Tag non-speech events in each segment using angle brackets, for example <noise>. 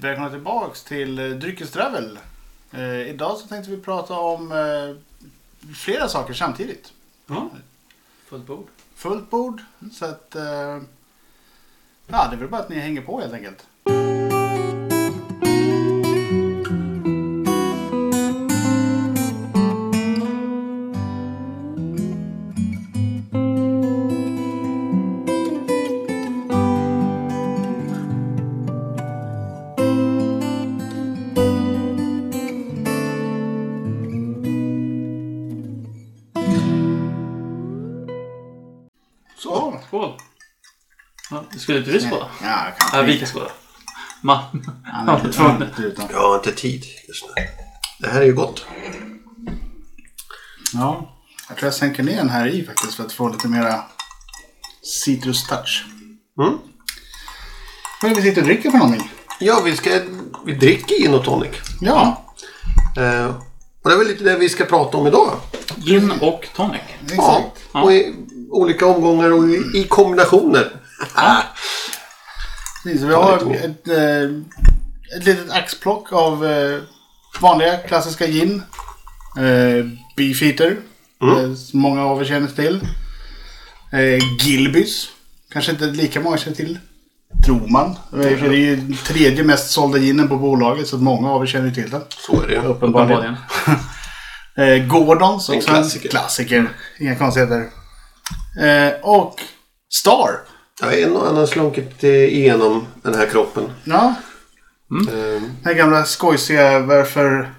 Välkomna tillbaks till eh, Dryckestravel. Eh, idag så tänkte vi prata om eh, flera saker samtidigt. Ja. Fullt bord. Fullt bord. Så att... Eh, ja, det är väl bara att ni hänger på helt enkelt. Skulle inte vi skåla? Ja, kanske. Ja, vi kan skåla. Man. Han är inte, han är inte utan. Jag har inte tid just nu. Det här är ju gott. Ja, jag tror jag sänker ner den här i faktiskt för att få lite mera citrus touch. Mm. Vad är det vi sitter och dricker för någonting? Ja, vi, ska, vi dricker gin och tonic. Ja, Eh, och det är väl lite det vi ska prata om idag. Gin och tonic. Ja, exakt. Ja. och i olika omgångar och i, i kombinationer. Precis, vi har ett, eh, ett litet axplock av eh, vanliga klassiska gin. Eh, Beefeater, Mm. som många av er känner till. Gilbys, kanske inte lika många känner till. Tror man. Det är ju den tredje mest sålda ginen på bolaget så att många av er känner till den. Så är det ju. Uppenbarligen. <laughs> Gordons, En också klassiker. en klassiker. Inga konstigheter. Eh, och Star. Ja, en och annan slunkit igenom den här kroppen. Ja, Eh, Den här gamla skojsiga varför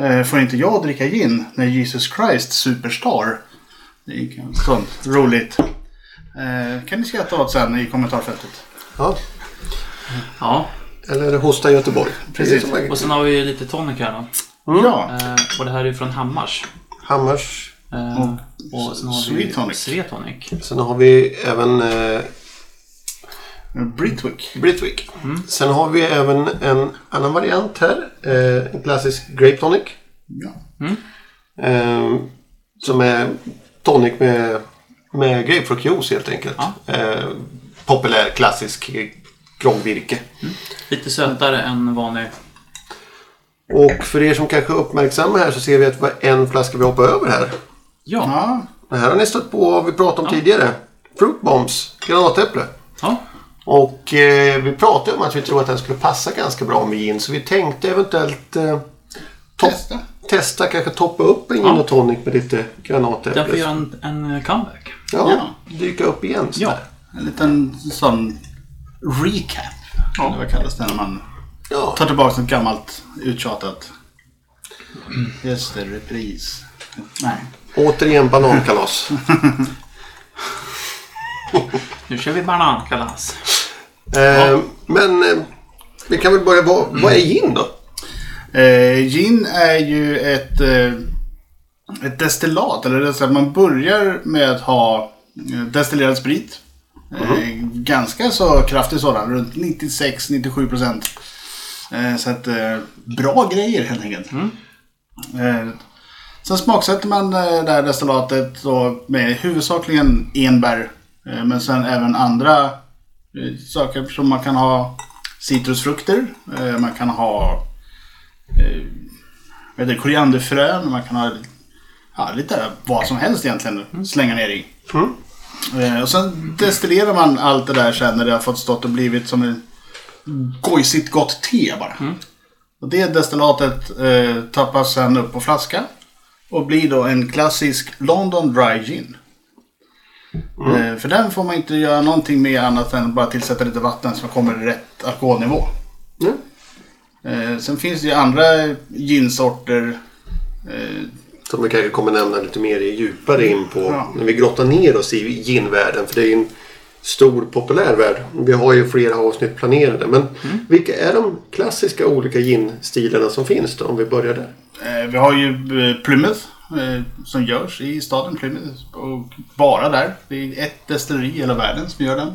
eh, får inte jag dricka gin när Jesus Christ Superstar? Det är ju sånt roligt. Eh, kan ni skratta åt sen i kommentarsfältet. ja. Ja. Eller Hosta Göteborg. Precis. Och sen har vi ju lite tonic här då. Ja, Eh, och det här är ju från Hammars. Hammars. Eh, och sen har vi tonic. Sweet tonic. Sen har vi även eh, Britwick. Britwick. Sen har vi även en annan variant här. Eh, en klassisk Grape Tonic. Ja. Eh, som är tonic med, med grapefruktjuice helt enkelt. Ja. Eh, populär klassisk groggvirke. Lite sötare än vanlig. Och för er som kanske är uppmärksamma här så ser vi att det var en flaska vi hoppade över här. Ja. Ja, Det här har ni stött på vi pratade om Ja. tidigare. Fruit Bombs, granatäpple. Ja. Och eh, vi pratade om att vi tror att den skulle passa ganska bra med gin. Så vi tänkte eventuellt eh, testa. testa kanske toppa upp en gin Ja. och tonic med lite granatäpple. Den får göra en, en comeback. Ja, Ja. dyka upp igen. Ja. En liten sån recap. Ja. Eller vad kallas det när man Ja. tar tillbaka något gammalt uttjatat. Just det, repris. Nej. Återigen banankalas. <laughs> Nu kör vi banankalas. eh, men eh, vi kan väl börja. Vad, vad är gin då? Eh, gin är ju ett, eh, ett destillat. Eller det är så att man börjar med att ha eh, destillerad sprit. Eh, ganska så kraftig sådan. Runt 96-97 procent. Eh, så att eh, bra grejer helt enkelt. Eh, sen smaksätter man eh, det här destillatet med huvudsakligen enbär. Eh, men sen även andra eh, saker som man kan ha citrusfrukter. Man kan ha heter det, korianderfrön. Man kan ha ja, lite vad som helst egentligen. Slänga ner i. Mm. Och sen destillerar man allt det där sen när det har fått stått och blivit som en gojsigt gott te bara. Och det destillatet eh, tappas sen upp på flaska. Och blir då en klassisk London Dry Gin. Eh, för den får man inte göra någonting med annat än bara tillsätta lite vatten så kommer det rätt alkoholnivå. Mm. Sen finns det ju andra ginsorter. Eh, Som vi kanske kommer nämna lite mer i djupare in på Ja. när vi grottar ner oss i ginvärlden. För det är ju en stor populär värld. Vi har ju flera avsnitt planerade. Men vilka är de klassiska olika gin-stilarna som finns då? Om vi börjar där. Eh, vi har ju eh, Plymouth eh, som görs i staden Plymouth. Och bara där. Det är ett destilleri i hela världen som gör den.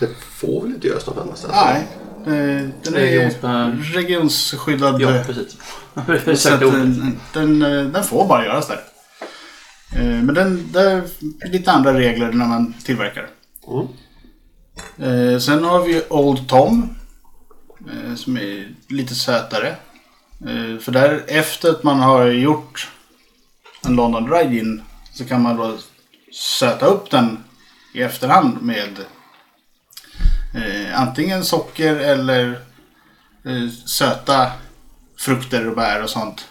Det får väl inte göras någon annanstans? Nej. Den är Regions- regionsskyddad. Ja, precis. <laughs> så den, den, den får bara göras där. Men den, det är lite andra regler när man tillverkar. Mm. Sen har vi Old Tom. som är lite sötare. Eh, för där efter att man har gjort en London Dry Gin så kan man då söta upp den i efterhand med eh, antingen socker eller eh, söta frukter och bär och sånt.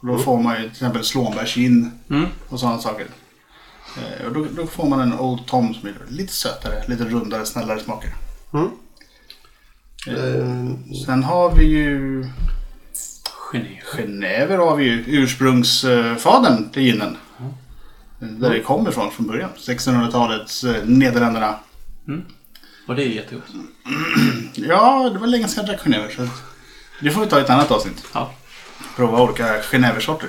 Och då får man ju till exempel slånbärsgin Mm. och sådana saker. Eh, och då, då får man en Old Tom som är lite sötare, lite rundare, snällare smaker. Mm. Eh, Sen har vi ju. Genever har vi ju ursprungsfadern till ginen. Där det kommer ifrån från början. 1600-talets eh, Nederländerna. Och det är jättegott. <clears throat> Ja, det var länge sedan jag drack Genever. Så det får vi ta i ett annat avsnitt. Ja. Prova olika Geneversorter.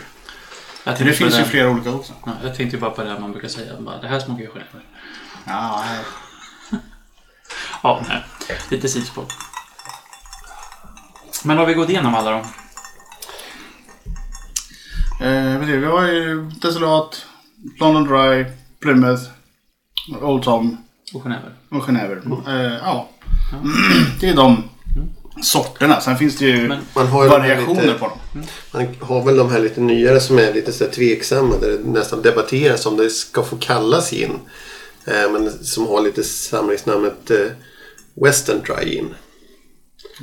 Det finns ju flera olika också. Ja, jag tänkte bara på det här man brukar säga. Bara, det här smakar ju Genever. Ja, <laughs> Ja, nej. Lite sidospår. Men har vi gått igenom alla då? Eh, du, vi har ju Destillat, London Dry, Plymouth, Old Tom Och Genever? och Genever. Eh, ja, <clears throat> det är de sorterna. Sen finns det ju Men- de variationer lite, på dem. Man har väl de här lite nyare som är lite så tveksamma. Där det nästan debatteras om det ska få kallas gin. Eh, men som har lite samlingsnamnet eh, Western Dry Gin.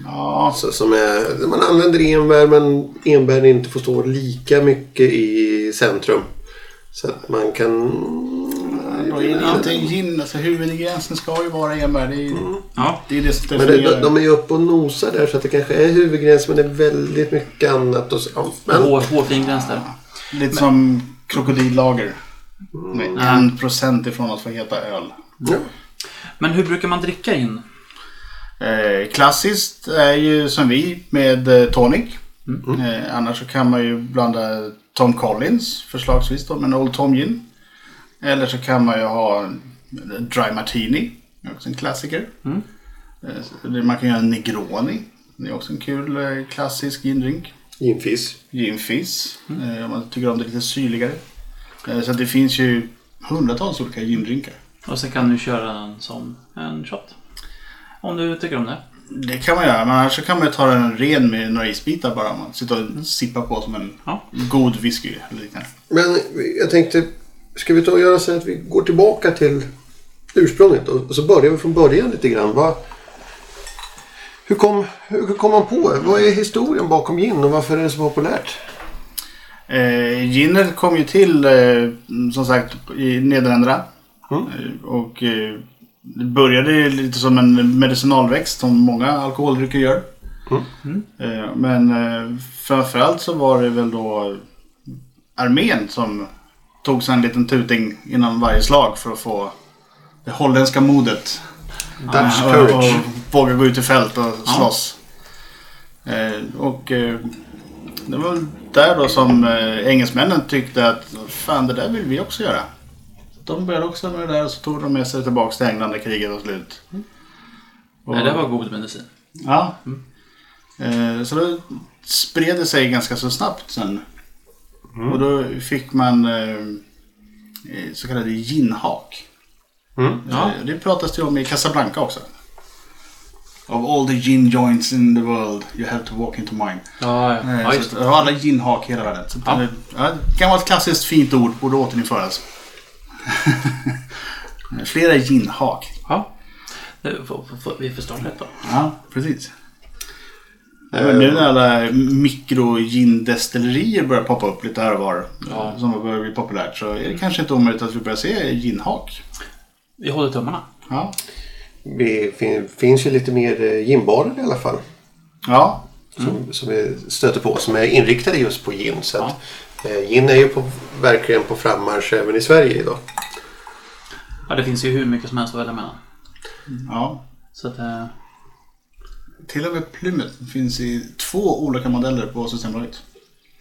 Ja, Så, som är, man använder enbär men enbären inte får stå lika mycket i centrum. Så att man kan... Då är inte gin, alltså huvudingrediensen ska ju vara enbär. Det är, Ja. det, är det som Men det, de, de är ju uppe och nosar där så att det kanske är huvudgräns men det är väldigt mycket annat. Och ja, men, Hår, hårfin gräns där. Lite som krokodillager. Med en procent ifrån att få heta öl. ja. Men hur brukar man dricka in? Eh, klassiskt är ju som vi med eh, tonic. Eh, annars så kan man ju blanda Tom Collins förslagsvis då med en Old Tom Gin. Eller så kan man ju ha en Dry Martini. Också en klassiker. Mm. Eh, så man kan göra en Negroni. Det är också en kul eh, klassisk gindrink. Ginfizz. Gin Fizz. Eh, om man tycker om det lite syrligare. Eh, så det finns ju hundratals olika gindrinkar. Och sen kan du köra den som en shot. Om du tycker om det. Det kan man göra, men annars så kan man ju ta den ren med några isbitar bara. Man sitter och sippar på som en Ja. god whisky eller liknande. Men jag tänkte, ska vi ta och göra så att vi går tillbaka till ursprunget och så börjar vi från början lite grann. Vad, hur, kom, hur kom man på det? Vad är historien bakom gin och varför är det så populärt? Eh, ginet kom ju till eh, som sagt i Nederländerna. Mm. Eh, och eh, det började ju lite som en medicinalväxt som många alkoholdrycker gör. Mm. Eh, men eh, framförallt så var det väl då armén som tog sig en liten tuting innan varje slag för att få det holländska modet. Dutch och, courage. och våga gå ut i fält och slåss. Eh, och eh, det var där då som eh, engelsmännen tyckte att fan det där vill vi också göra. De började också med det där och så tog de med sig tillbaka till England när kriget var slut. Och- Nej, det var god medicin. Ja. Eh, så då spred det sig ganska så snabbt sen. Och då fick man eh, eh, så kallade ginhak. Mm. Ja. Eh, Det pratas det om i Casablanca också. Of all the gin joints in the world you have to walk into mine. Ja, Eh, ja så just och alla ginhak i hela världen. Så Ja. ja. Ja, det kan vara ett klassiskt fint ord, borde återinföras. <laughs> Flera ginhak. Ja. Vi ett då. Ja, precis. Nu när alla mikro-gin-destillerier börjar poppa upp lite här och var. Ja. Som börjar bli populärt. Så är det kanske inte omöjligt att vi börjar se ginhak. Vi håller tummarna. Ja. Det fin, finns ju lite mer eh, ginbarer i alla fall. Ja. Som, som vi stöter på som är inriktade just på gin. Så att, eh, gin är ju på, verkligen på frammarsch även i Sverige idag. Ja, det finns ju hur mycket som helst att välja mellan. ja. Så att, eh, Till och med Plymouth finns i två olika modeller på Systembolaget.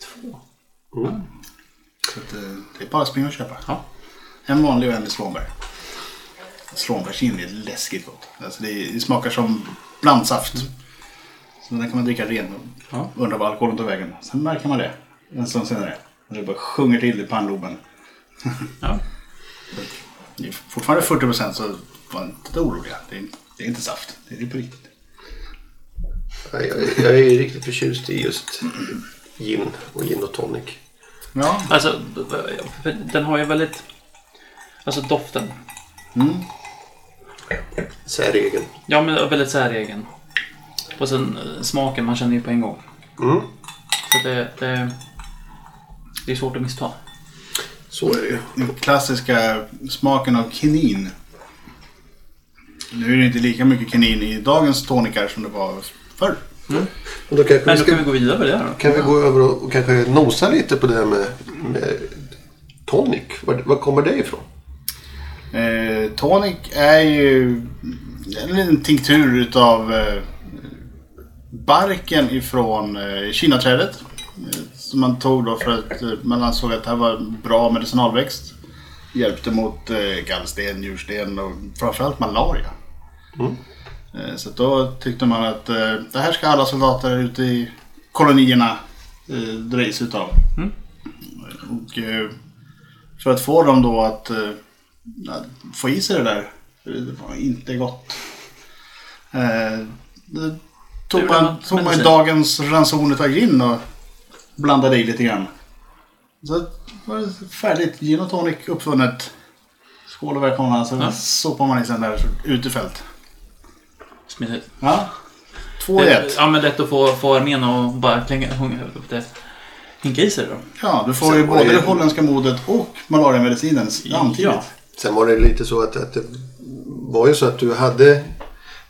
två. Så att, eh, det är bara att springa och köpa. Ja. En vanlig och en i slånbär. Slånbärsgin är läskigt gott. Alltså det, det smakar som blandsaft. Så den kan man dricka ren och Ja. undra vad alkoholen tar vägen. Sen märker man det en stund senare. Det bara sjunger till i pannloben. Ja. Det är fortfarande 40% så var inte oroliga. Det är, det är inte saft. Det är på riktigt. Jag, jag, jag är riktigt förtjust i just gin och gin och tonic. Ja, Alltså, den har ju väldigt... Alltså doften. Säregen. Ja, men väldigt säregen. Och sen eh, smaken, man känner ju på en gång. Mm. Så det, det, det är svårt att missta. Så är det ju. den klassiska smaken av kinin. Nu är det inte lika mycket kinin i dagens tonikar som det var förr. Och då kanske Men vi då ska, kan vi gå vidare med det då. kan vi gå över och, och kanske nosa lite på det här med, med tonic. Var, var kommer det ifrån? Eh, tonic är ju en liten tinktur utav eh, barken ifrån eh, kinaträdet. Som man tog då för att eh, man ansåg att det här var bra medicinalväxt. Hjälpte mot eh, gallsten, njursten och framförallt malaria. Eh, så då tyckte man att det här ska alla soldater ute i kolonierna sig utav. Och eh, för att få dem då att få i sig det där. Det var inte gott. Då tog man, tog man dagens ranson av gin och blandade i lite grann. Så var det färdigt. Gin och tonic uppfunnet. Skål och välkomna. Så Ja. sopar man i sen där ut i fält. Smidigt. Ja. Två i Det- ett. Ja, men lätt att få, få armén och bara klänga, upp det. Hinka i sig då. Ja, du får Sen ju både det- det holländska modet och malariamedicinen samtidigt. Ja. Sen var det lite så att, att det var ju så att du hade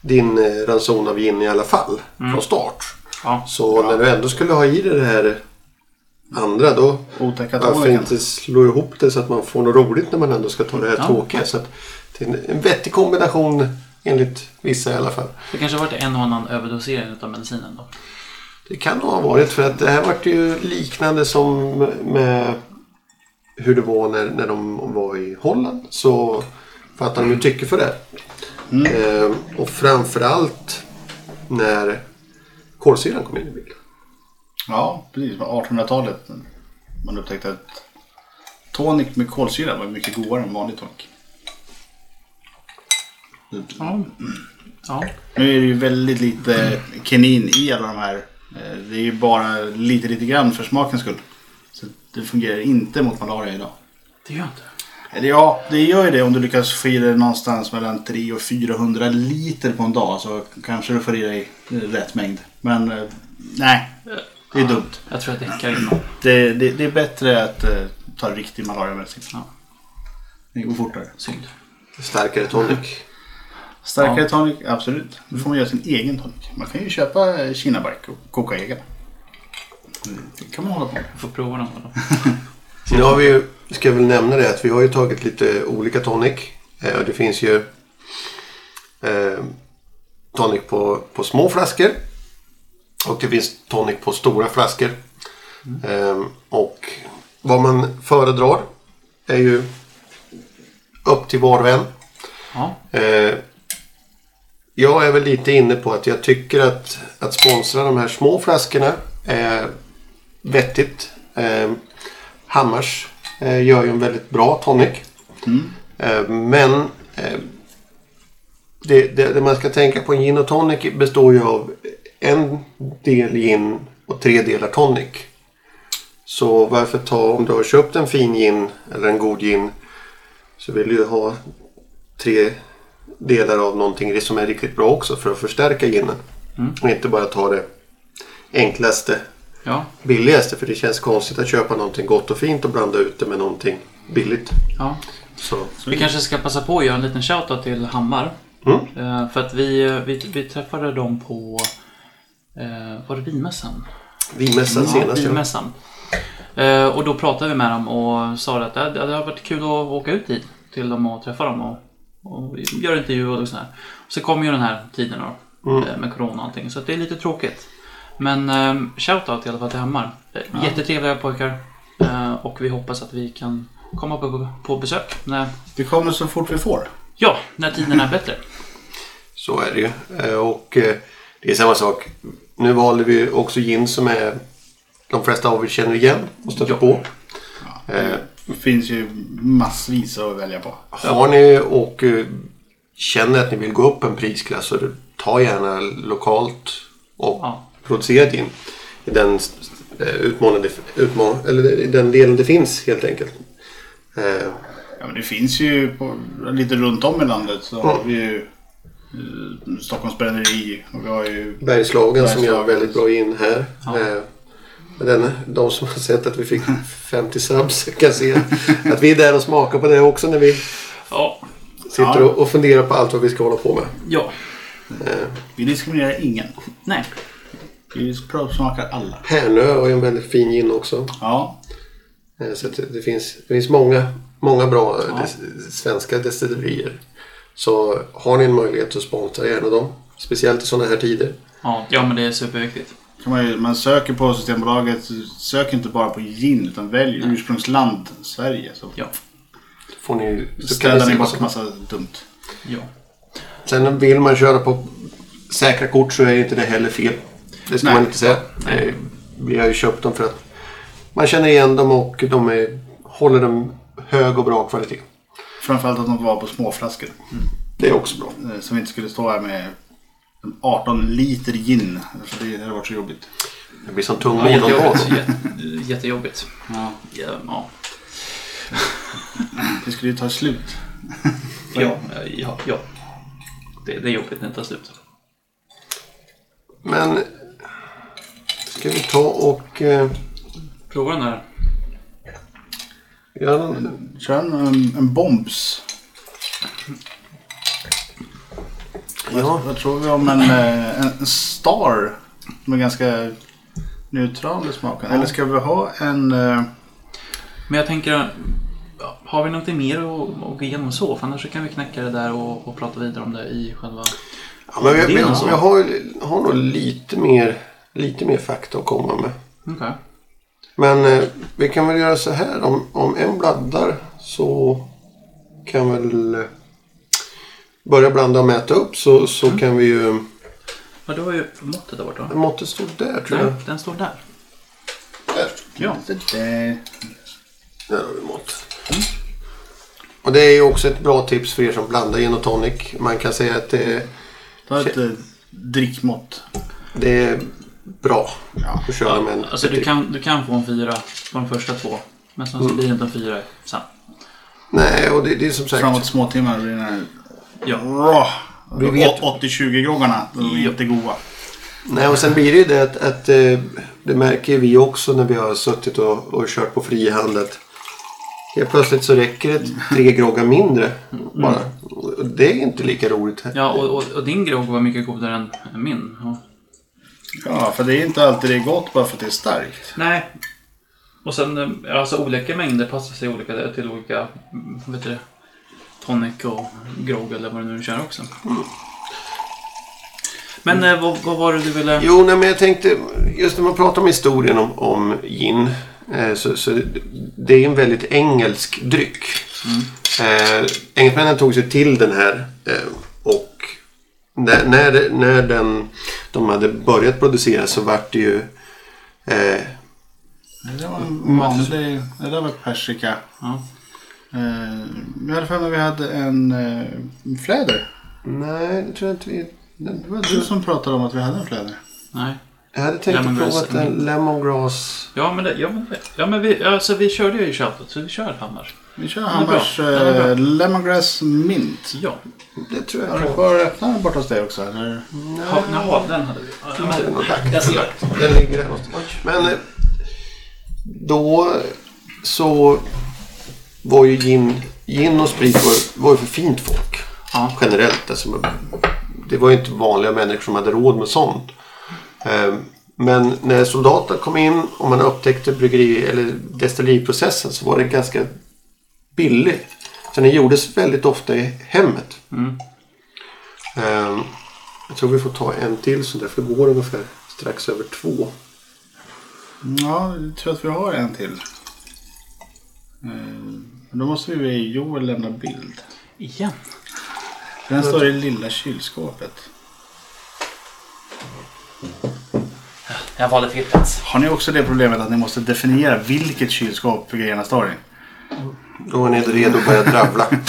din eh, ranson av gin i alla fall från start. Ja. Så när du ändå skulle ha i dig det här andra då Otäcka varför inte slå ihop det så att man får något roligt när man ändå ska ta det här Ja. tråkiga. Så att det är en, en vettig kombination enligt vissa i alla fall. Det kanske har varit en och annan överdosering av medicinen då. Det kan nog ha varit för att det här vart ju liknande som med hur det var när, när de var i Holland. Så fattar de ju tycke för det. Eh, och framförallt när kolsyran kom in i bilden. Ja, precis. På 1800-talet. Man upptäckte att tonic med kolsyra var mycket godare än vanlig tonic. Ja. Ja. Nu är det ju väldigt lite kinin i alla de här. Eh, Det är ju bara lite, lite grann för smakens skull. Så det fungerar inte mot malaria idag. Det gör inte. Eller ja, det gör ju det om du lyckas få i dig någonstans mellan 300 och 400 liter på en dag. Så kanske du får i dig eh, rätt mängd. Men eh, nej, det är dumt. Jag tror jag däckar innan. Det, det, det är bättre att eh, ta riktig malariamedicin. Ja. Det går fortare. Synd. Starkare tonic. Starkare Ja. tonic, absolut. Då får man göra sin egen tonic. Man kan ju köpa eh, kinabark och koka egen. Det kan man hålla på med. Jag får prova någon då. <laughs> Nu har vi ju, ska jag väl nämna det, att vi har ju tagit lite olika tonic. Eh, det finns ju eh, tonic på, på små flaskor. Och det finns tonic på stora flaskor. Eh, och vad man föredrar är ju upp till var och en. Ja. Eh, jag är väl lite inne på att jag tycker att, att sponsra de här små flaskorna är vettigt. Eh, Hammars eh, gör ju en väldigt bra tonic. Eh, men eh, det, det, det man ska tänka på en gin och tonic består ju av en del gin och tre delar tonic. Så varför ta om du har köpt en fin gin eller en god gin så vill du ha tre delar av någonting som är riktigt bra också för att förstärka ginen. Och inte bara ta det enklaste, Ja. billigaste. För det känns konstigt att köpa någonting gott och fint och blanda ut det med någonting billigt. ja. Så, Vi kanske ska passa på att göra en liten shoutout till Hammar. Mm. Eh, för att vi, vi, vi träffade dem på... Eh, var det vinmässan? vinmässan Ja, senast. Ja. vinmässan. Eh, och då pratade vi med dem och sa att det, det hade varit kul att åka ut dit till dem och träffa dem och, och göra intervju och sådär. Så kom ju den här tiden då, Mm. eh, med corona och allting. Så att det är lite tråkigt. Men eh, shoutout i alla fall till Hammar. Eh, Jättetrevliga pojkar. Och vi hoppas att vi kan komma på, på besök när, Det kommer så fort vi får. ja, när tiden är bättre. Så är det ju. Och det är samma sak. Nu valde vi också gin som är de flesta av er känner igen och stöter Ja. på. Eh, Det finns ju massvis att välja på. Har ni och eh, känner att ni vill gå upp en prisklass så ta gärna lokalt och Ja. producera gin i den, eh, utmanande, utman, eller i den delen det finns helt enkelt. Eh, Ja, men det finns ju på, lite runt om i landet. Så har vi ju Stockholms bränneri och vi har ju... Bergslagen som gör Bergslagen. väldigt bra in här. Ja. Eh, men den, de som har sett att vi fick <laughs> 50 subs kan se att vi är där och smakar på det också när vi Ja. sitter Ja. och, funderar på allt vad vi ska hålla på med. Ja. Eh, Vi diskriminerar ingen. Nej. Vi provsmakar alla. Härnö har ju en väldigt fin gin också. Ja. Eh, så det, det, finns, det finns många, många bra eh, des, svenska destillerier. Så har ni en möjlighet så sponsra gärna dem. Speciellt i sådana här tider. Ja, ja men det är superviktigt. Kan man, man söker på Systembolaget, sök inte bara på gin utan välj ursprungsland Sverige. Så Ja. Får ni, så kan städar ni bort som massa dumt. Ja. Sen vill man köra på säkra kort så är inte det heller fel. Det ska Nej. man inte säga. Eh, Vi har ju köpt dem för att man känner igen dem och de är, håller dem hög och bra kvalitet. Framförallt att de var på småflaskor. Det är också bra. Eh, Så vi inte skulle stå här med 18 liter gin. För det hade varit så jobbigt. Det blir som tung Ja, månad jättejobbigt. Jättejobbigt. Ja. Ja, ja. Det skulle ju ta slut. Ja, ja, ja. Det, det är jobbigt när det tar slut. Men ska vi ta och eh, Prova den här. Göra någon... Kör en, en, en bombs. Ja. Vad tror vi om en, eh, en star? Som är ganska neutral i smaken. Eller ska vi ha en... eh, Men jag tänker, har vi något mer att, att gå igenom så? För annars så kan vi knäcka det där och, och prata vidare om det i själva... Ja, men vi, Det är vi, nog så. vi har, har nog lite mer, lite mer fakta att komma med. Okej. Men eh, vi kan väl göra så här. Om, om en bladdar så kan väl eh, börja blanda och mäta upp så, så kan vi ju... Ja, du har ju måttet där borta. Måttet står där tror Nej, jag. den står där. Där. Ja. där. Där har vi mått. Och det är ju också ett bra tips för er som blandar gin och tonic. Man kan säga att det är, Ta ett eh, drickmått. det är bra Ja. att köra med en... Alltså du kan, du kan få en fyra på de första två. Men sen så blir det inte en fyra sen. Nej, och det, det är som sagt... Framåt småtimmar blir den här... Ja. Rå. Vi vet- 80-20-groggarna. De är jättegoda. Nej, och sen blir det ju det att, att eh, det märker vi också när vi har suttit och, och kört på frihand helt plötsligt så räcker det tre groggar mindre bara. Och Det är inte lika roligt. Ja, och, och, och din grogg var mycket godare än min. Ja. Ja, för det är inte alltid det är gott bara för att det är starkt. Nej. Och sen, eh, alltså olika mängder passar sig olika till olika, mm, heter det, tonic och grogg eller vad du nu kör också. Men eh, vad, vad var det du ville... Jo, nej, men jag tänkte just när man pratar om historien om, om gin. Eh, så, så det är en väldigt engelsk dryck. Eh, engelsmännen tog sig till den här eh, när, när, när den, de hade börjat producera så vart det ju eh, Det var en vanlig... Det där var persika. Ja. Eh, jag hade för mig att vi hade en eh, fläder. Nej, det tror jag inte vi... Det var du som pratade om att vi hade en fläder. Nej. jag hade tänkt att prova en lemongrass. Ja men, det, ja, men, ja, men vi, alltså, vi körde ju i shoutout så vi kör Hammar. Vi kör. Hammars eh, Lemongrass Mint. Ja. Det tror jag Har du kvar öppna den borta hos dig också? Eller? Ha, jaha, den hade vi. Ja, men, jag ser. Den ligger där någonstans. Men eh, då så var ju gin, gin och sprit var, var ju för fint folk. Ja. Generellt. Alltså, det var ju inte vanliga människor som hade råd med sånt. Eh, Men när soldaterna kom in och man upptäckte bryggeri eller destilleriprocessen så var det ganska billigt. Så den gjordes väldigt ofta i hemmet. Mm. Eh, Jag tror vi får ta en till sån där för det går ungefär strax över två. Ja, jag tror att vi har en till. Eh, Då måste vi be Joel lämna bild. Igen. Den står i lilla kylskåpet. Jag valde fel plats. Har ni också det problemet att ni måste definiera vilket kylskåp grejerna står i? Då är ni redo att börja dravla. <laughs>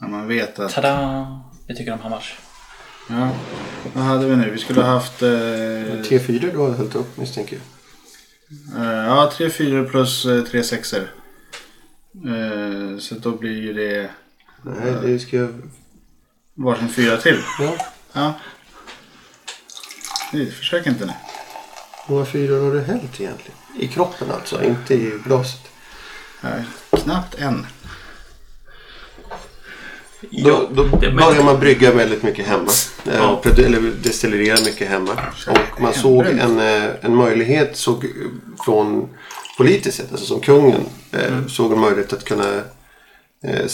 När man vet att... Tada! Vi tycker om Hammars. Ja. Vad hade vi nu? Vi skulle ha haft... Eh, T4 du har hällt upp misstänker jag. eh, ja, tre fyror plus eh, tre sexor. Eh, så då blir ju det Nej, det ska jag... varsin fyra till. Ja. Ja. Nej, Försök inte nu. Många fyror har du hällt egentligen? I kroppen alltså, inte i glaset. Nej, knappt en. Då, då börjar man brygga väldigt mycket hemma. Eh, Ja. produ- Eller destillera mycket hemma. Och man såg en, eh, en möjlighet såg, eh, från politiskt sett, alltså som kungen, eh, såg en möjlighet att kunna eh,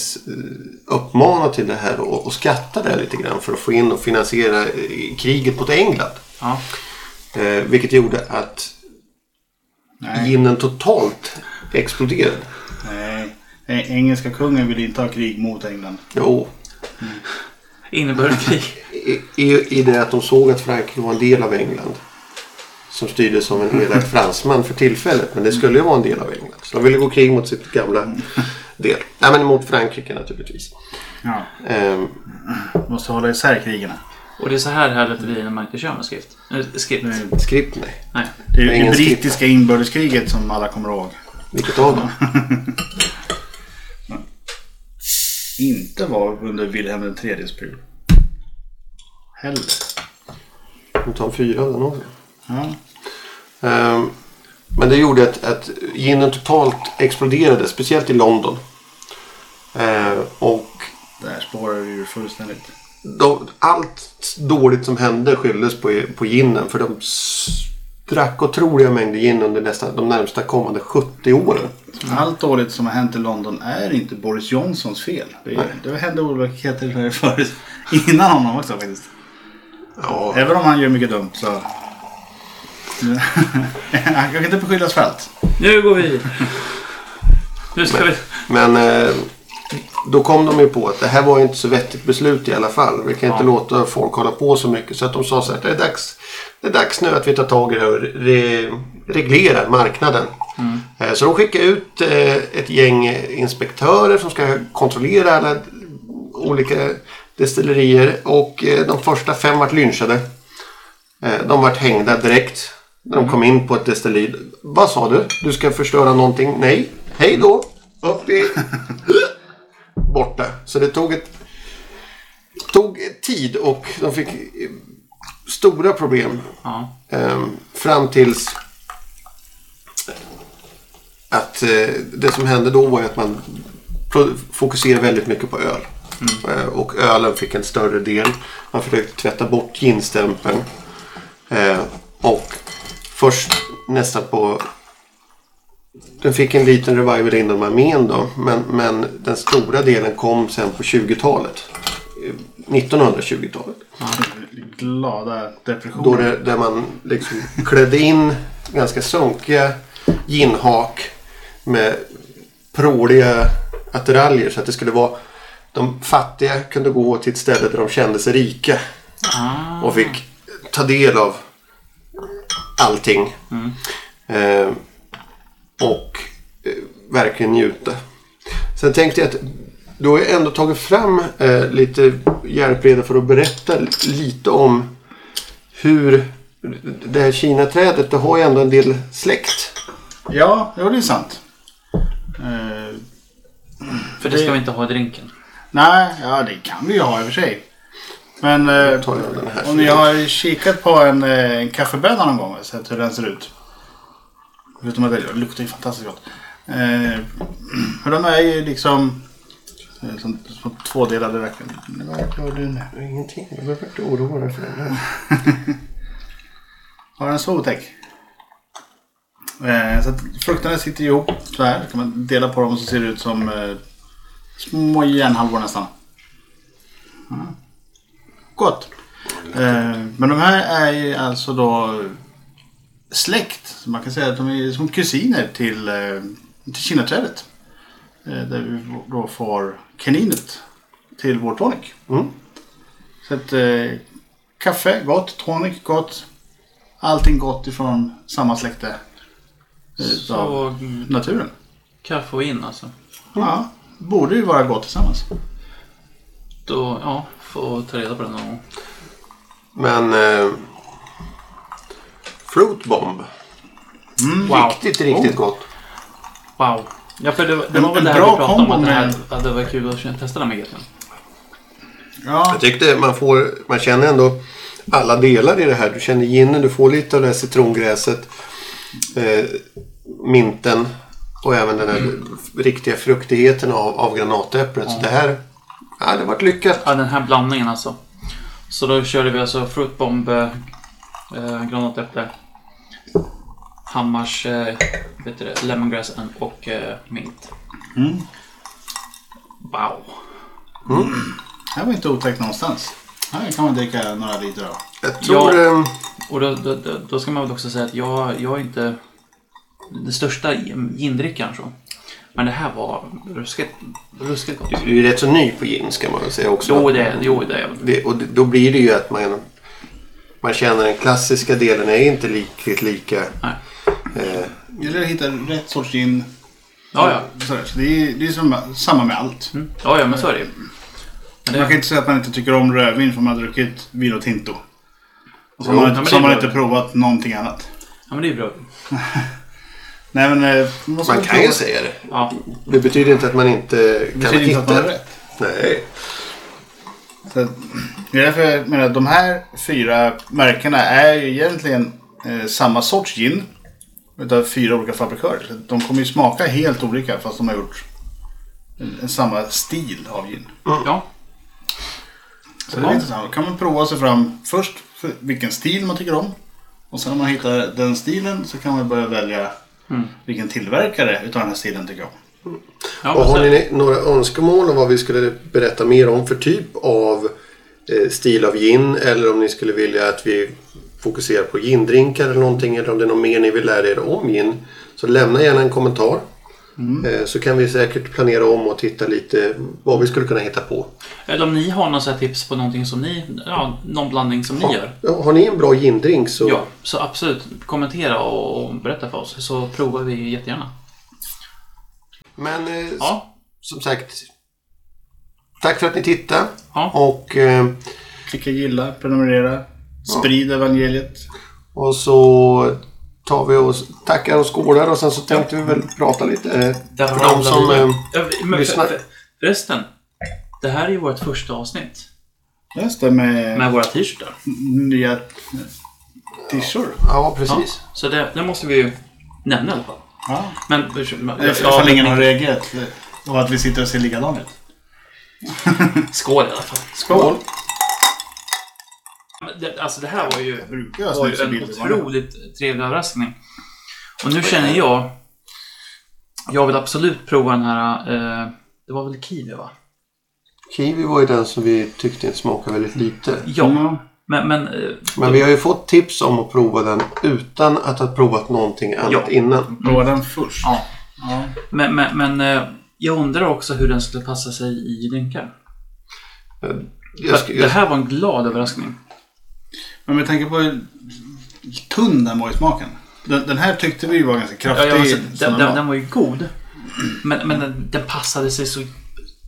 uppmana till det här och, och skatta det lite grann för att få in och finansiera eh, kriget mot England. Ja. Eh, vilket gjorde att Nej. ginen totalt exploderade. Nej. Engelska kungen vill inte ha krig mot England. Jo, Inbördeskrig. i, i, i det att de såg att Frankrike var en del av England. Som styrdes som en elak <laughs> fransman för tillfället. Men det skulle ju vara en del av England. Så de ville gå krig mot sitt gamla del. Nej men mot Frankrike naturligtvis. Ja. Ehm, Måste hålla isär krigarna. Och det är så här härligt det blir när man inte kör med skrift. Skrift. Det skript nej. Nej. är ju det Ingen brittiska inbördeskriget som alla kommer ihåg. Vilket av dem? <laughs> Inte var under Wilhelm IIIs period. Heller. Vi tar fyra den också. Ja. Ehm, men det gjorde att, att ginen totalt exploderade. Speciellt i London. Ehm, och Där spårar vi ju fullständigt. De, allt dåligt som hände skylldes på, på ginen. För de drack otroliga mängder gin under nästan de närmsta kommande 70 åren. Allt dåligt som har hänt i London är inte Boris Johnsons fel. Det, är, det hände olikheter förut. Innan honom också faktiskt. Ja, Även om han gör mycket dumt så... <laughs> han kan inte beskyllas för allt. Nu går vi. Nu ska vi... men eh, då kom de ju på att det här var ju inte så vettigt beslut i alla fall. Vi kan inte Ja. låta folk hålla på så mycket. Så att de sa så här, det är dags, det är dags nu att vi tar tag i det och re, reglerar marknaden. Eh, Så de skickade ut eh, ett gäng inspektörer som ska kontrollera alla olika destillerier. Och eh, de första fem vart lynchade. De vart hängda direkt när de kom in på ett destilleri. Vad sa du? Du ska förstöra någonting? Nej. Hej då! Upp i... <laughs> Borta. Så det tog ett... Tog tid och de fick eh, stora problem. Ja. Ehm, fram tills att eh, det som hände då var att man fokuserade väldigt mycket på öl. Eh, och ölen fick en större del. Man försökte tvätta bort ginstämpeln. Eh, och först nästan på... Den fick en liten revival inom armén då. Men, men den stora delen kom sen på 20-talet. Eh, 1920-talet. Glada depressioner. Då det, där man liksom klädde in ganska sunkiga ginhak med pråliga attiraljer så att det skulle vara de fattiga kunde gå till ett ställe där de kände sig rika Ah. och fick ta del av allting. Eh, och eh, verkligen njuta. Sen tänkte jag att du har ju ändå tagit fram eh, lite hjälpredor för att berätta lite om hur det här Kina-trädet, det har ju ändå en del släkt. Ja, det är sant. Eh, För det ska vi inte ha i drinken. nej, ja det kan vi ju ha i och för sig. Men eh, om ni har kikat på en, eh, en kaffebönna någon gång och sett hur den ser ut. Förutom att det luktar ju fantastiskt gott. Eh, <clears throat> för de är ju liksom eh, som, som tvådelade verkligen. Vad gör du nu? Ingenting, jag behöver inte oroa dig för det. <laughs> Har den så otäck? Eh, så att frukterna sitter ihop så här. kan man dela på dem och så ser det ut som eh, små järnhalvor nästan. Mm. Gott. Eh, men de här är ju alltså då släkt. Så man kan säga att de är som kusiner till, eh, till kinaträdet. Eh, där vi då får kaninet till vår tonic. Mm. Så att eh, kaffe gott, tonic gott. Allting gott ifrån samma släkte av Så mm, naturen. kaffe och in alltså. Ja, borde ju vara gott tillsammans. Då, ja, får ta reda på det någon gång. Men... Eh, Fruit Bomb. Wow. Riktigt, riktigt Oh. gott. Wow. Ja, för det, det var väl det här bra vi pratade om. Att det, här, att det var kul att testa den med GT'n. Ja, Jag tyckte man får... Man känner ändå alla delar i det här. Du känner ginen, du får lite av det här citrongräset. Eh, minten. Och även den här riktiga fruktigheten av, av granatäpplet. Så det här... Ja, det varit lyckat. Ja, den här blandningen alltså. Så då körde vi alltså Fruit Bomb, eh, eh, granatäpple, Hammars eh, vet du det, Lemongrass och eh, mint. Mm. Wow. det här var inte otäckt någonstans. Här kan man dricka några liter av. Jag tror... Ja. Eh, Och då, då, då, ska man väl också säga att jag, jag är inte den största gindrickaren så. Men det här var ruskigt, ruskigt gott. du är rätt så ny på gin ska man väl säga också. Jo, det, jo, det är. Det, och då blir det ju att man, man känner den klassiska delen är inte riktigt lika. Nej. Eh, Det gäller att hitta rätt sorts gin. Ja, ja. Sådär, Så det är, det är som, samma med allt. Mm. Ja, ja, men så är det ju. Men Man kan det, inte säga att man inte tycker om rödvin för man har druckit vino tinto. Och så Jo, har man, ja, men så har man inte provat någonting annat. ja, men det är bra. <laughs> Nej men... eh, Man, måste man kan ju prova. säga det. Ja, Det betyder inte att man inte Det kan betyder inte att man hitta. har rätt. Nej. Så, att- det är därför jag menar att de här fyra märkena är ju egentligen eh, samma sorts gin. Utav fyra olika fabrikörer. De kommer ju smaka helt olika fast de har gjort en, en samma stil av gin. ja. Så det är intressant. Då kan man prova sig fram först för vilken stil man tycker om. Och sen när man hittar den stilen så kan man börja välja vilken tillverkare utav den här stilen tycker jag om. ja Och har ni några önskemål om vad vi skulle berätta mer om för typ av eh, stil av gin? Eller om ni skulle vilja att vi fokuserar på gindrinkar eller någonting. Eller om det är något mer ni vill lära er om gin. Så lämna gärna en kommentar. Eh, Så kan vi säkert planera om och titta lite vad vi skulle kunna hitta på. Eller om ni har några tips på någonting som ni, ja, någon blandning som ni gör. Har ni en bra gindrink så Ja, så absolut. Kommentera och, och berätta för oss så provar vi jättegärna. Men eh, Ja, som sagt. Tack för att ni tittade. Ja. Och, eh, Klicka gilla, prenumerera, sprid evangeliet. och så tar vi och tackar och skålar och sen så tänkte vi väl prata lite. Eh, för de som... Eh, Ja, men lyssnar. för, för, förresten. Det här är ju vårt första avsnitt Just det med, med våra t-shirtar. nya t-shirts. ja, Ja, precis. så det, det måste vi ju nämna i alla fall. Ja. Men, ja, Ifall ingen har reagerat. Och att vi sitter och ser likadana ut. Skål i alla fall. Skål! Men Det, alltså det här var ju, var ju en otroligt trevlig överraskning. Och nu känner jag... Jag vill absolut prova den här... Eh, det var väl kiwi va? Kiwi var ju den som vi tyckte smakade väldigt lite. Ja. Mm. Men, men eh, Men vi har ju fått tips om att prova den utan att ha provat någonting annat Ja. innan. Prova den först. Ja. Ja. Men, men, men eh, jag undrar också hur den skulle passa sig i drinkar. Att Det här var en glad överraskning. Men med tanke på hur tunn den var i smaken. Den, den här tyckte vi var ganska Ja, kraftig. ja, alltså, som den, den den, var. ju god. Men, men den, den passade sig så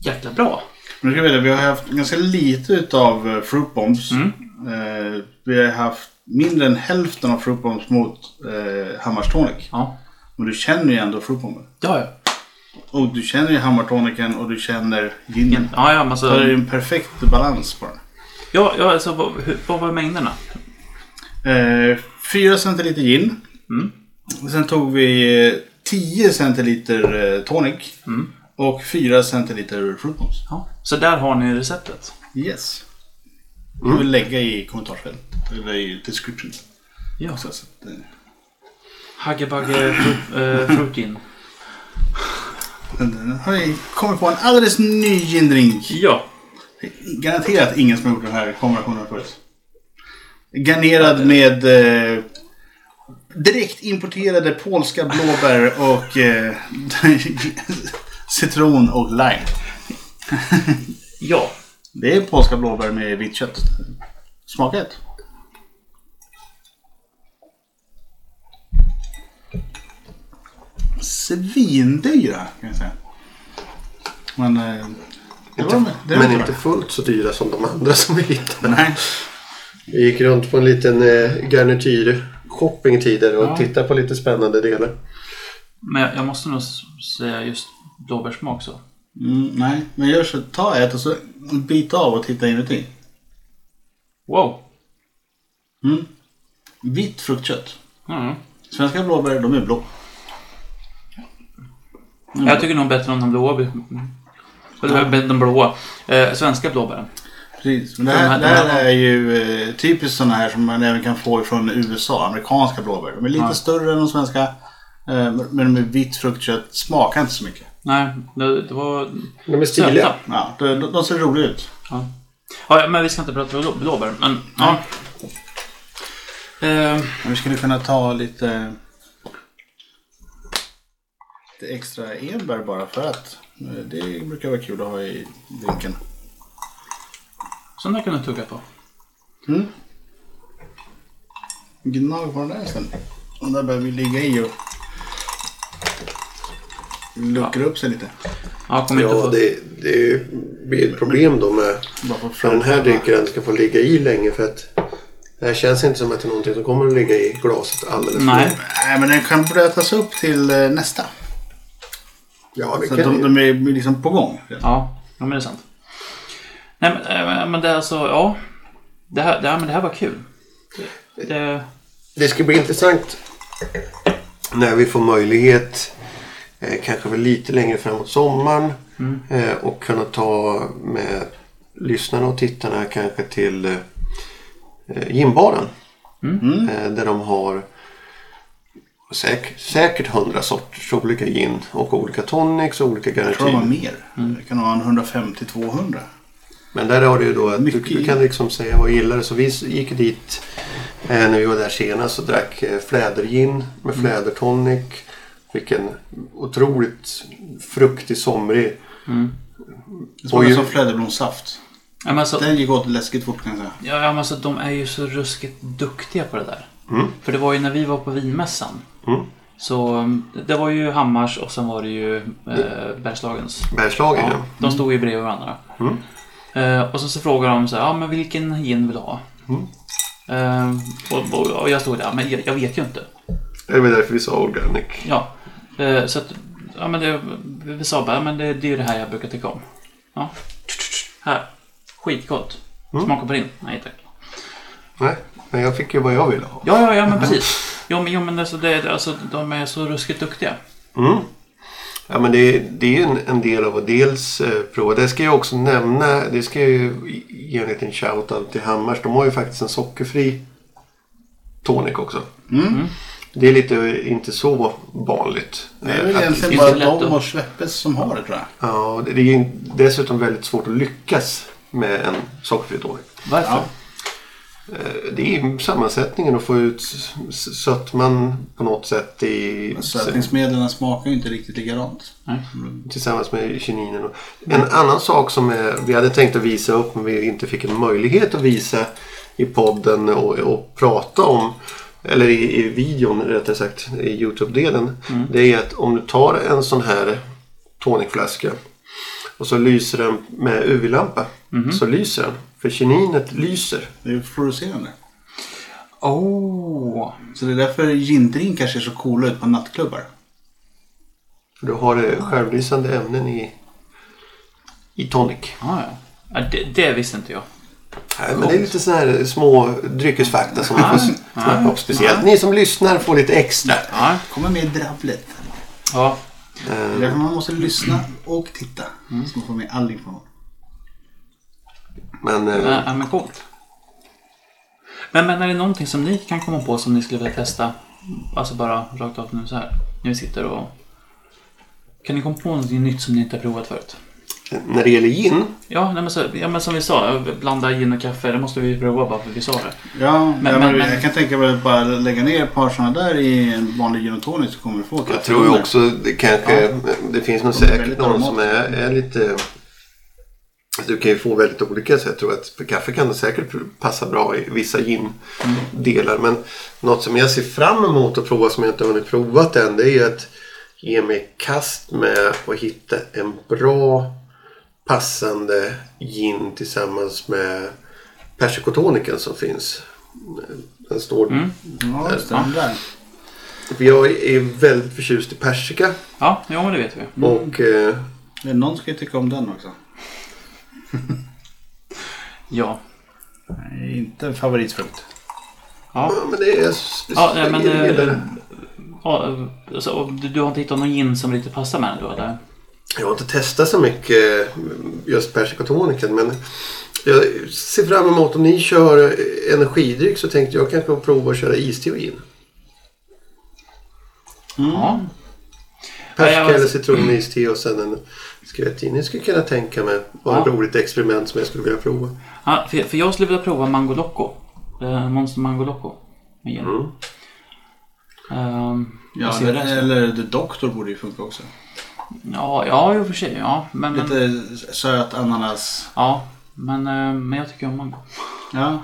jäkla bra. Men ska veta, vi har haft ganska lite utav eh, fruit bombs. Mm. Eh, vi har haft mindre än hälften av fruit bombs mot eh, Hammars tonic. Ja, Men du känner ju ändå fruit bomben. ja. ja. Och du känner ju hammartonicen och du känner ginen. Ja, ja, men alltså, Så det är ju en perfekt balans på den. Ja, ja alltså vad, hur, vad var mängderna? Eh, 4 centiliter gin. Mm. Och sen tog vi eh, 10 centiliter eh, tonic. Mm. Och 4 centiliter fruit bombs. Ja. Så där har ni receptet. Yes. Mm. Jag vill lägga i kommentarsfältet. Eller i description. Ja. Också, så att, eh, Haggebagge fruit, äh, fruit gin. den har vi kommit på en alldeles ny gindrink. Ja. Garanterat ingen som har gjort den här kombinationen förut. Garnerad med eh, direkt importerade polska blåbär och eh, <laughs> citron och lime. <laughs> Ja. Det är polska blåbär med vitt kött. Smaka ett. Svindyra kan jag säga. Men... Eh, det var inte, det men var inte fullt så dyra som de andra <laughs> som vi hittade. Nej. Vi gick runt på en liten eh, garnityr shopping tidigare och Ja. tittade på lite spännande delar. Men jag, jag måste nog säga just blåbärssmak så. Mm, nej, men gör så. Ta ett och så bit av och titta inuti. Wow! Mm. Vitt fruktkött. Mm. Svenska blåbär, de är blå. Mm. Jag tycker nog bättre om de blåa. De blåa. Eh, svenska blåbären. Precis. Men det De här, här- det de här här- är ju eh, typiskt sådana här som man även kan få från USA. Amerikanska blåbär. De är lite Ja. större än de svenska. Eh, men de är vitt fruktkött. Smakar inte så mycket. Nej, det, det var De är stiliga. Ja, de, de, de ser roliga ut. Ja. ja, men vi ska inte prata blå, blåbär. Men, ja. Eh, Men vi skulle kunna ta lite, lite extra enbär bara för att. Det brukar vara kul att ha i drinken. sån där kan du tugga på. Mm. Gnag på den där sen. Den där behöver vi ligga i och luckra upp sig lite. Ja, kommer inte Ja, få... det, det blir ett problem då med för för den här drinken ska få ligga i länge för att det här känns inte som att det är någonting som kommer att ligga i glaset alldeles för Nej. länge. Nej, men den kan blötas upp till eh, nästa. Ja, det Så kan de, de är liksom på gång. Ja, ja men det är sant. Nej, men, eh, men det är alltså, ja. Det här, det här, men det här var kul. Det, Det ska bli intressant när vi får möjlighet, eh, kanske väl lite längre framåt sommaren, eh, och kunna ta med lyssnarna och tittarna kanske till eh, gymbaren. Eh, där de har säk, säkert hundra sorters olika gin och olika tonics och olika Jag tror de har garantier. mer. Det kan vara en 150-200. Men där har du ju då att du, Mycket du kan liksom säga vad du gillar. Så vi gick dit eh, när vi var där senast och drack eh, flädergin med flädertonic. Fick en otroligt fruktig, somrig. Det smakar Oj. som fläderblomssaft. ja, men alltså, Den gick åt läskigt fort kan jag säga. ja, men alltså, de är ju så ruskigt duktiga på det där. Mm. För det var ju när vi var på vinmässan. Mm. Så um, det var ju Hammars och sen var det ju eh, Bergslagens. Bergslagen Ja, ja. de stod ju bredvid varandra. Mm. Eh, och så, så frågade de så här, ja men vilken gin vill du ha? Mm. Eh, och, och, och jag stod där, men jag, jag vet ju inte. Det väl därför vi sa organic. Ja, eh, så att, ja men det, vi sa bara, men det, det är ju det här jag brukar tycka om. Ja. Här, skitgott. Mm. Smaka på din? Nej tack. Nej, men jag fick ju vad jag ville ha. Ja, ja, ja men precis. Jo men, jo, men alltså, det, alltså, de är så ruskigt duktiga. Mm. Ja men det, det är ju en, en del av att dels eh, prova. Det ska jag också nämna. Det ska jag ju ge en liten shout-out till Hammars. De har ju faktiskt en sockerfri tonic också. Mm. Det är lite inte så vanligt. Det är eh, väl att- egentligen bara de och Schweppes som har det tror jag. Ja, det det är ju dessutom väldigt svårt att lyckas med en sockerfri tonic. Varför? Ja. Eh, Det är ju sammansättningen att få ut sötman på något sätt i, Sötningsmedlen smakar ju inte riktigt likadant. Nej. tillsammans med kininen. En annan sak som är, vi hade tänkt att visa upp men vi inte fick en möjlighet att visa i podden och, och prata om eller i, i videon rättare sagt i Youtube-delen. Det är att om du tar en sån här tonicflaska och så lyser den med UV-lampa så lyser den. För kininet lyser. Det är ju fluorescerande. Oh. Så det är därför gindrinkar ser så coola ut på nattklubbar. För du har det självlysande ämnen i, i tonic. Ah, ja. Ja, det, det visste inte jag. Nej, men det är lite sådana här små dryckesfakta som ni får snappa upp. Speciellt ni som lyssnar får lite extra. Ja. Kommer med i drabblet. ja. Det är Eh, därför man måste lyssna och titta. Så man får med all information. Men eh, Ja, ja, men coolt. Men, men är det någonting som ni kan komma på som ni skulle vilja testa? Alltså bara rakt av nu så här. När vi sitter och... Kan ni komma på någonting nytt som ni inte har provat förut? när det gäller gin. Ja, nej, men, så, ja men som vi sa, blanda gin och kaffe, det måste vi prova bara för vi sa det. Ja, Men- ja, men, men- jag kan tänka mig att bara lägga ner ett par sådana där i en vanlig gin och tonic så kommer du få kaffe. Jag tror ju också det kanske, det finns nog säkert någon som är, är lite... Du kan ju få väldigt olika så jag tror att kaffe kan det säkert passa bra i vissa gin-delar. Men något som jag ser fram emot att prova som jag inte har hunnit provat än det är ju att ge mig i kast med att hitta en bra passande gin tillsammans med persikotoniken som finns. Den står... Mm. Ja, just det. Den där. För Jag är väldigt förtjust i persika. Ja, jo men det vet vi. Och eh, Någon ska ju tycka om den också. <laughs> Ja. Nej, Inte favoritfrukt. Ja. ja, men det är... Ja, nej, men... vidare. ja, alltså, och du, du har inte hittat någon gin som lite passar med den då eller? Jag har inte testat så mycket eh, just persikotoniken men jag ser fram emot om ni kör energidryck så tänkte jag kanske prova att köra iste och gin. Ja. Persika Ja, jag- eller citroniste och sen en skvätt gin. Jag skulle kunna tänka mig vara ett Ja. roligt experiment som jag skulle vilja prova. ja för, för jag skulle vilja prova Mango Loco. Eh, Monster Mango Loco. Gin. Mm. Ehm, Ja, det eller, The Doctor borde ju funka också. ja, ja, i och för sig. Ja, men, men, Lite söt ananas. ja, men, eh, men jag tycker om mango. Ja.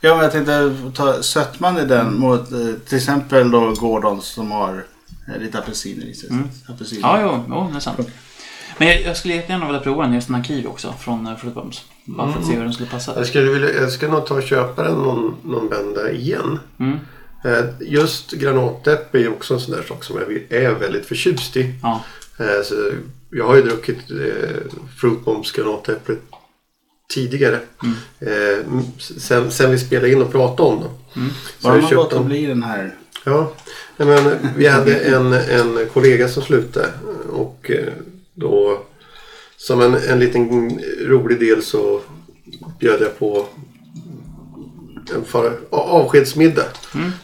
Ja, men jag tänkte ta sötman i den mot eh, till exempel då Gordons som har eh, lite apelsiner i sig. Mm. Apelsiner. Ja, jo, jo, det är sant. Men jag, jag skulle jättegärna vilja prova en just en kiwi också från uh, Fruit Bums. Bara för att se hur den skulle passa. Jag, skulle vilja, jag ska nog ta och köpa den någon, någon vända igen. Mm. Eh, Just granatäpple är också en sån där sak som jag är väldigt förtjust i. Ja. Eh, Så jag har ju druckit eh, Fruit Bombs granatäpple tidigare. Eh, m- sen, sen vi spelade in och pratade om dem. Så Bara man köpt låter dem. bli den här. Ja, men vi hade en, en kollega som slutade och eh, då som en, en liten rolig del så bjöd jag på en far, avskedsmiddag.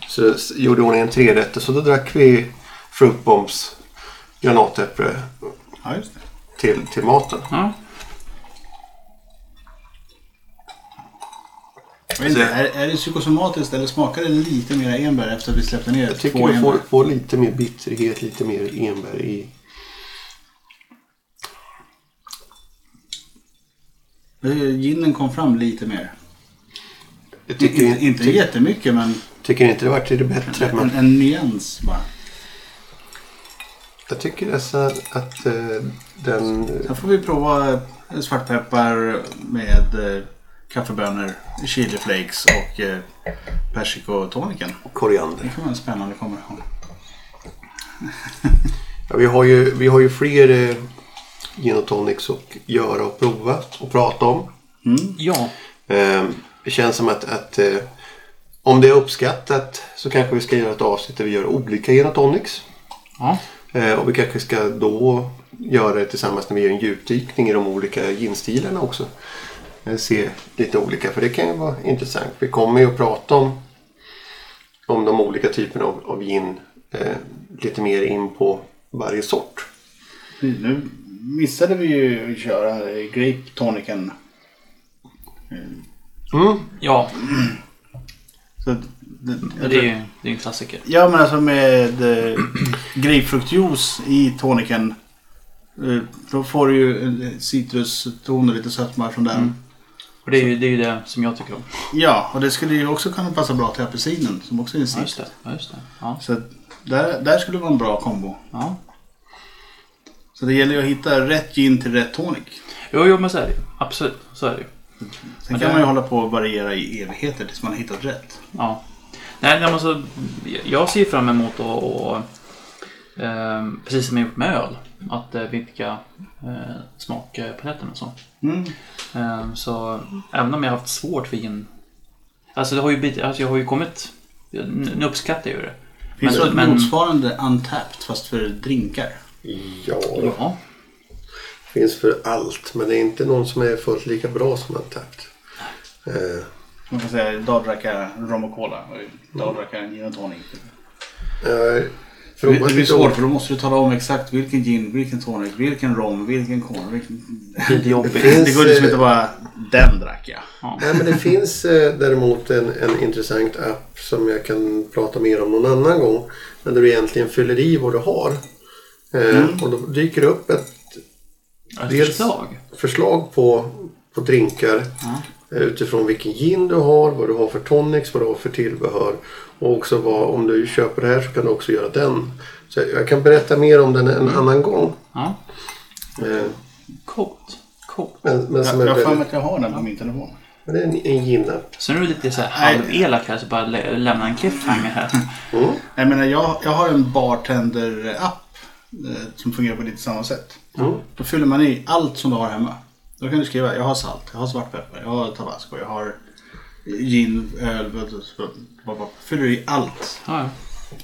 Så s- gjorde hon en trerätter så då drack vi Fruit Bombs granatäpple Ja, till, till maten. ja. Inte, är, är det psykosomatiskt eller smakar det lite mer enbär efter att vi släppte ner Jag tycker två du får, enbär? får lite mer bitterhet, lite mer enbär i. Ginen kom fram lite mer. Jag tycker, Inte, inte, ty, jättemycket men tycker inte det vart till det bättre. en, Men en nyans bara. jag tycker nästan att eh, den... Sen får vi prova eh, svartpeppar med eh, kaffebönor, chiliflakes och eh, persikotoniken. koriander. Det kan vara en spännande kombination. Ja, vi, har ju, vi har ju fler eh, gin och tonics att göra och prova och prata om. ja. Eh, det känns som att, att eh, om det är uppskattat så kanske vi ska göra ett avsnitt där vi gör olika gin och tonics. ja. Eh, och vi kanske ska då göra det tillsammans när vi gör en djupdykning i de olika ginstilarna också. Eh, se lite olika, för det kan ju vara intressant. Vi kommer ju att prata om, om de olika typerna av, av gin eh, lite mer in på varje sort. Nu missade vi ju att köra eh, grape tonicen. Mm. Ja, Så, det, men det är ju det är en klassiker. Ja men alltså med eh, grapefruktjuice i toniken. Eh, då får du ju en citruston och lite sötma från den. Och det är ju det, är ju det som jag tycker om. Ja, och det skulle ju också kunna passa bra till apelsinen som också är en Ja, just citrus. det. Ja, just det. Ja. Så där, där skulle det vara en bra kombo. ja. Så det gäller ju att hitta rätt gin till rätt tonic. Jo, jo, men så är det. Absolut, så är det ju. Sen Men kan det- man ju hålla på och variera i evigheter tills man har hittat rätt. Ja. Nej, men alltså, jag ser fram emot att, och, eh, precis som jag gjort med öl, att eh, vidga eh, smakpaletten och så. Mm. Eh, så även om jag har haft svårt för gin. Alltså, det har ju, bit- alltså jag har ju kommit... Nu uppskattar jag ju det. Finns Men- det men- motsvarande untapped fast för drinkar? Ja, Ja. finns för allt. Men det är inte någon som är fullt lika bra som Untapped. Eh, Man kan säga idag drack jag rom och cola och idag drack jag en gin och tonic. jag Det blir svårt för då måste du tala om exakt vilken gin, vilken tonic, vilken rom, vilken cola. Vilken... <laughs> Lite jobbigt. finns, Det går liksom eh, inte bara den drack jag. Nej, men det finns eh, däremot en, en intressant app som jag kan prata mer om någon annan gång. Men där du egentligen fyller i vad du har. Eh, Och då dyker det upp ett förslag. förslag på, på drinkar. Ja. eh, Utifrån vilken gin du har, vad du har för tonics, vad du har för tillbehör. Och också vad, om du köper det här så kan du också göra den. Så jag kan berätta mer om den en annan gång. Ja. Eh, Coolt. Coolt. Men, men som Jag har för mig att jag har den på min telefon. Men det är en, en ginna. Så nu är du lite så här Nej. halvelak här så bara lä- lämna en cliffhanger här. Mm. Jag menar, jag, jag har en bartender-app som fungerar på lite samma sätt. Mm. Då fyller man i allt som du har hemma. Då kan du skriva, jag har salt, jag har svartpeppar, jag har tabasco, jag har gin, öl, fyller i allt. Ja.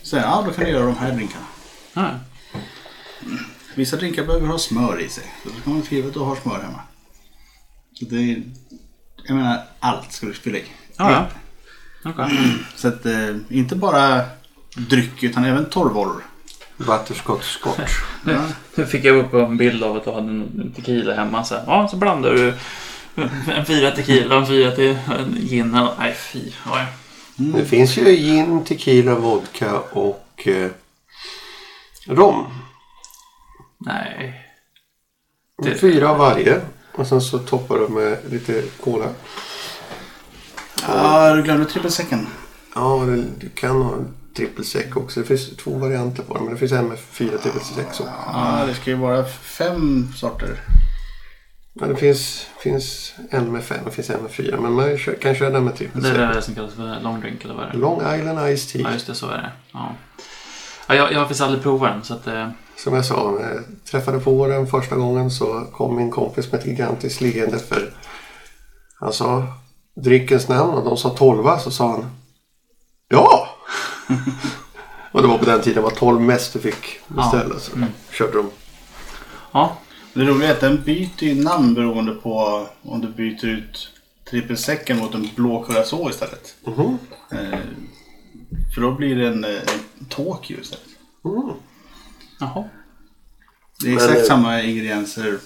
Sen, ja då kan du göra de här drinkarna. ja. Vissa drinkar behöver ha smör i sig. Då kan man skriva att du har smör hemma. Så det är, jag menar, allt ska du fylla i. ja. ja. Okej. Så att, eh, inte bara dryck utan även torrvaror. Butterscotch scotch. Nu, nu fick jag upp en bild av att du hade en tequila hemma. Så, här. ja, så blandar du en fyra tequila och en fyra till en gin. eller- Nej, fy. Ja, ja. Det finns ju gin, tequila, vodka och eh, rom. Nej. Det- Fyra av varje. Och sen så toppar du med lite cola. Ja, du glömde trippelsäcken. Ja, det, du kan ha en trippelsec också. Det finns två varianter på den. Men det finns en med fyra trippelsex också. Ja, det ska ju vara fem sorter. Ja, det finns, finns en med fem och finns en med fyra. Men man kan köra den med Det är det som kallas för long drink eller vad är det? Long Island Ice Tea. Ja, just det. Så är det. Ja. Ja, jag, jag har faktiskt aldrig provat den. Så att, eh, Som jag sa, när jag träffade på den första gången så kom min kompis med ett gigantiskt leende för han sa dryckens namn och de sa tolva så sa han Ja! Och det var på den tiden var tolv mest du fick beställa så körde de. ja. Det roliga är att den byter ju namn beroende på om du byter ut trippelsäcken mot en blå curacao istället. Mhm. Eh, för då blir det en, eh, en Tokyo istället. Mm. Jaha. Det är Men, exakt eh, samma ingredienser.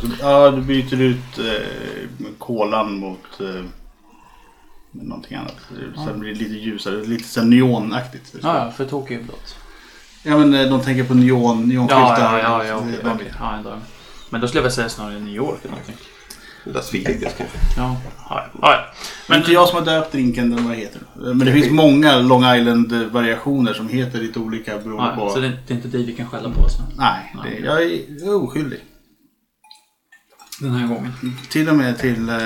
Så, ja, du byter ut eh, kolan mot eh, någonting annat. Så det blir lite ljusare, lite så neonaktigt. Ja, ja, för Tokyo är blått. Ja men eh, de tänker på neon, Ja, neonskyltar. ja, ja, ja, verkligen- okej. ja, ändå. Men då skulle jag väl säga snarare New York eller någonting. Las Vegas kanske. Ja, ja, ja. ja. Men inte jag som har döpt drinken, den vad heter? Men det finns många Long Island-variationer som heter lite olika beroende ja, på... Så det är, inte dig vi kan skälla på så. Nej, det, jag är oskyldig. den här gången. Till och med till eh,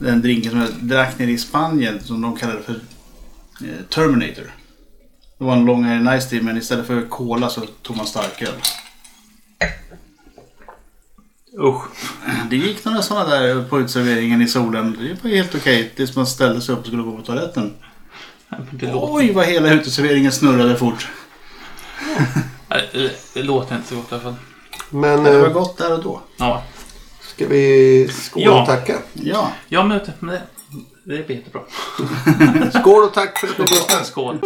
den drinken som jag drack nere i Spanien som de kallade för eh, Terminator. Det var en Long Island Ice Tea men istället för cola så tog man starköl. Usch. Det gick några sådana där på utserveringen i solen. Det var helt okej tills man ställde sig upp och skulle gå på toaletten. Det låter, Oj vad hela uteserveringen snurrade fort. Nej, det, det låter inte så gott i alla fall. Men Men det var eh, gott där och då. Ja, ska vi skåla Ja. och tacka? Ja. ja men, det, det blir jättebra. <laughs> Skål och tack för att du lyssnade. Skål.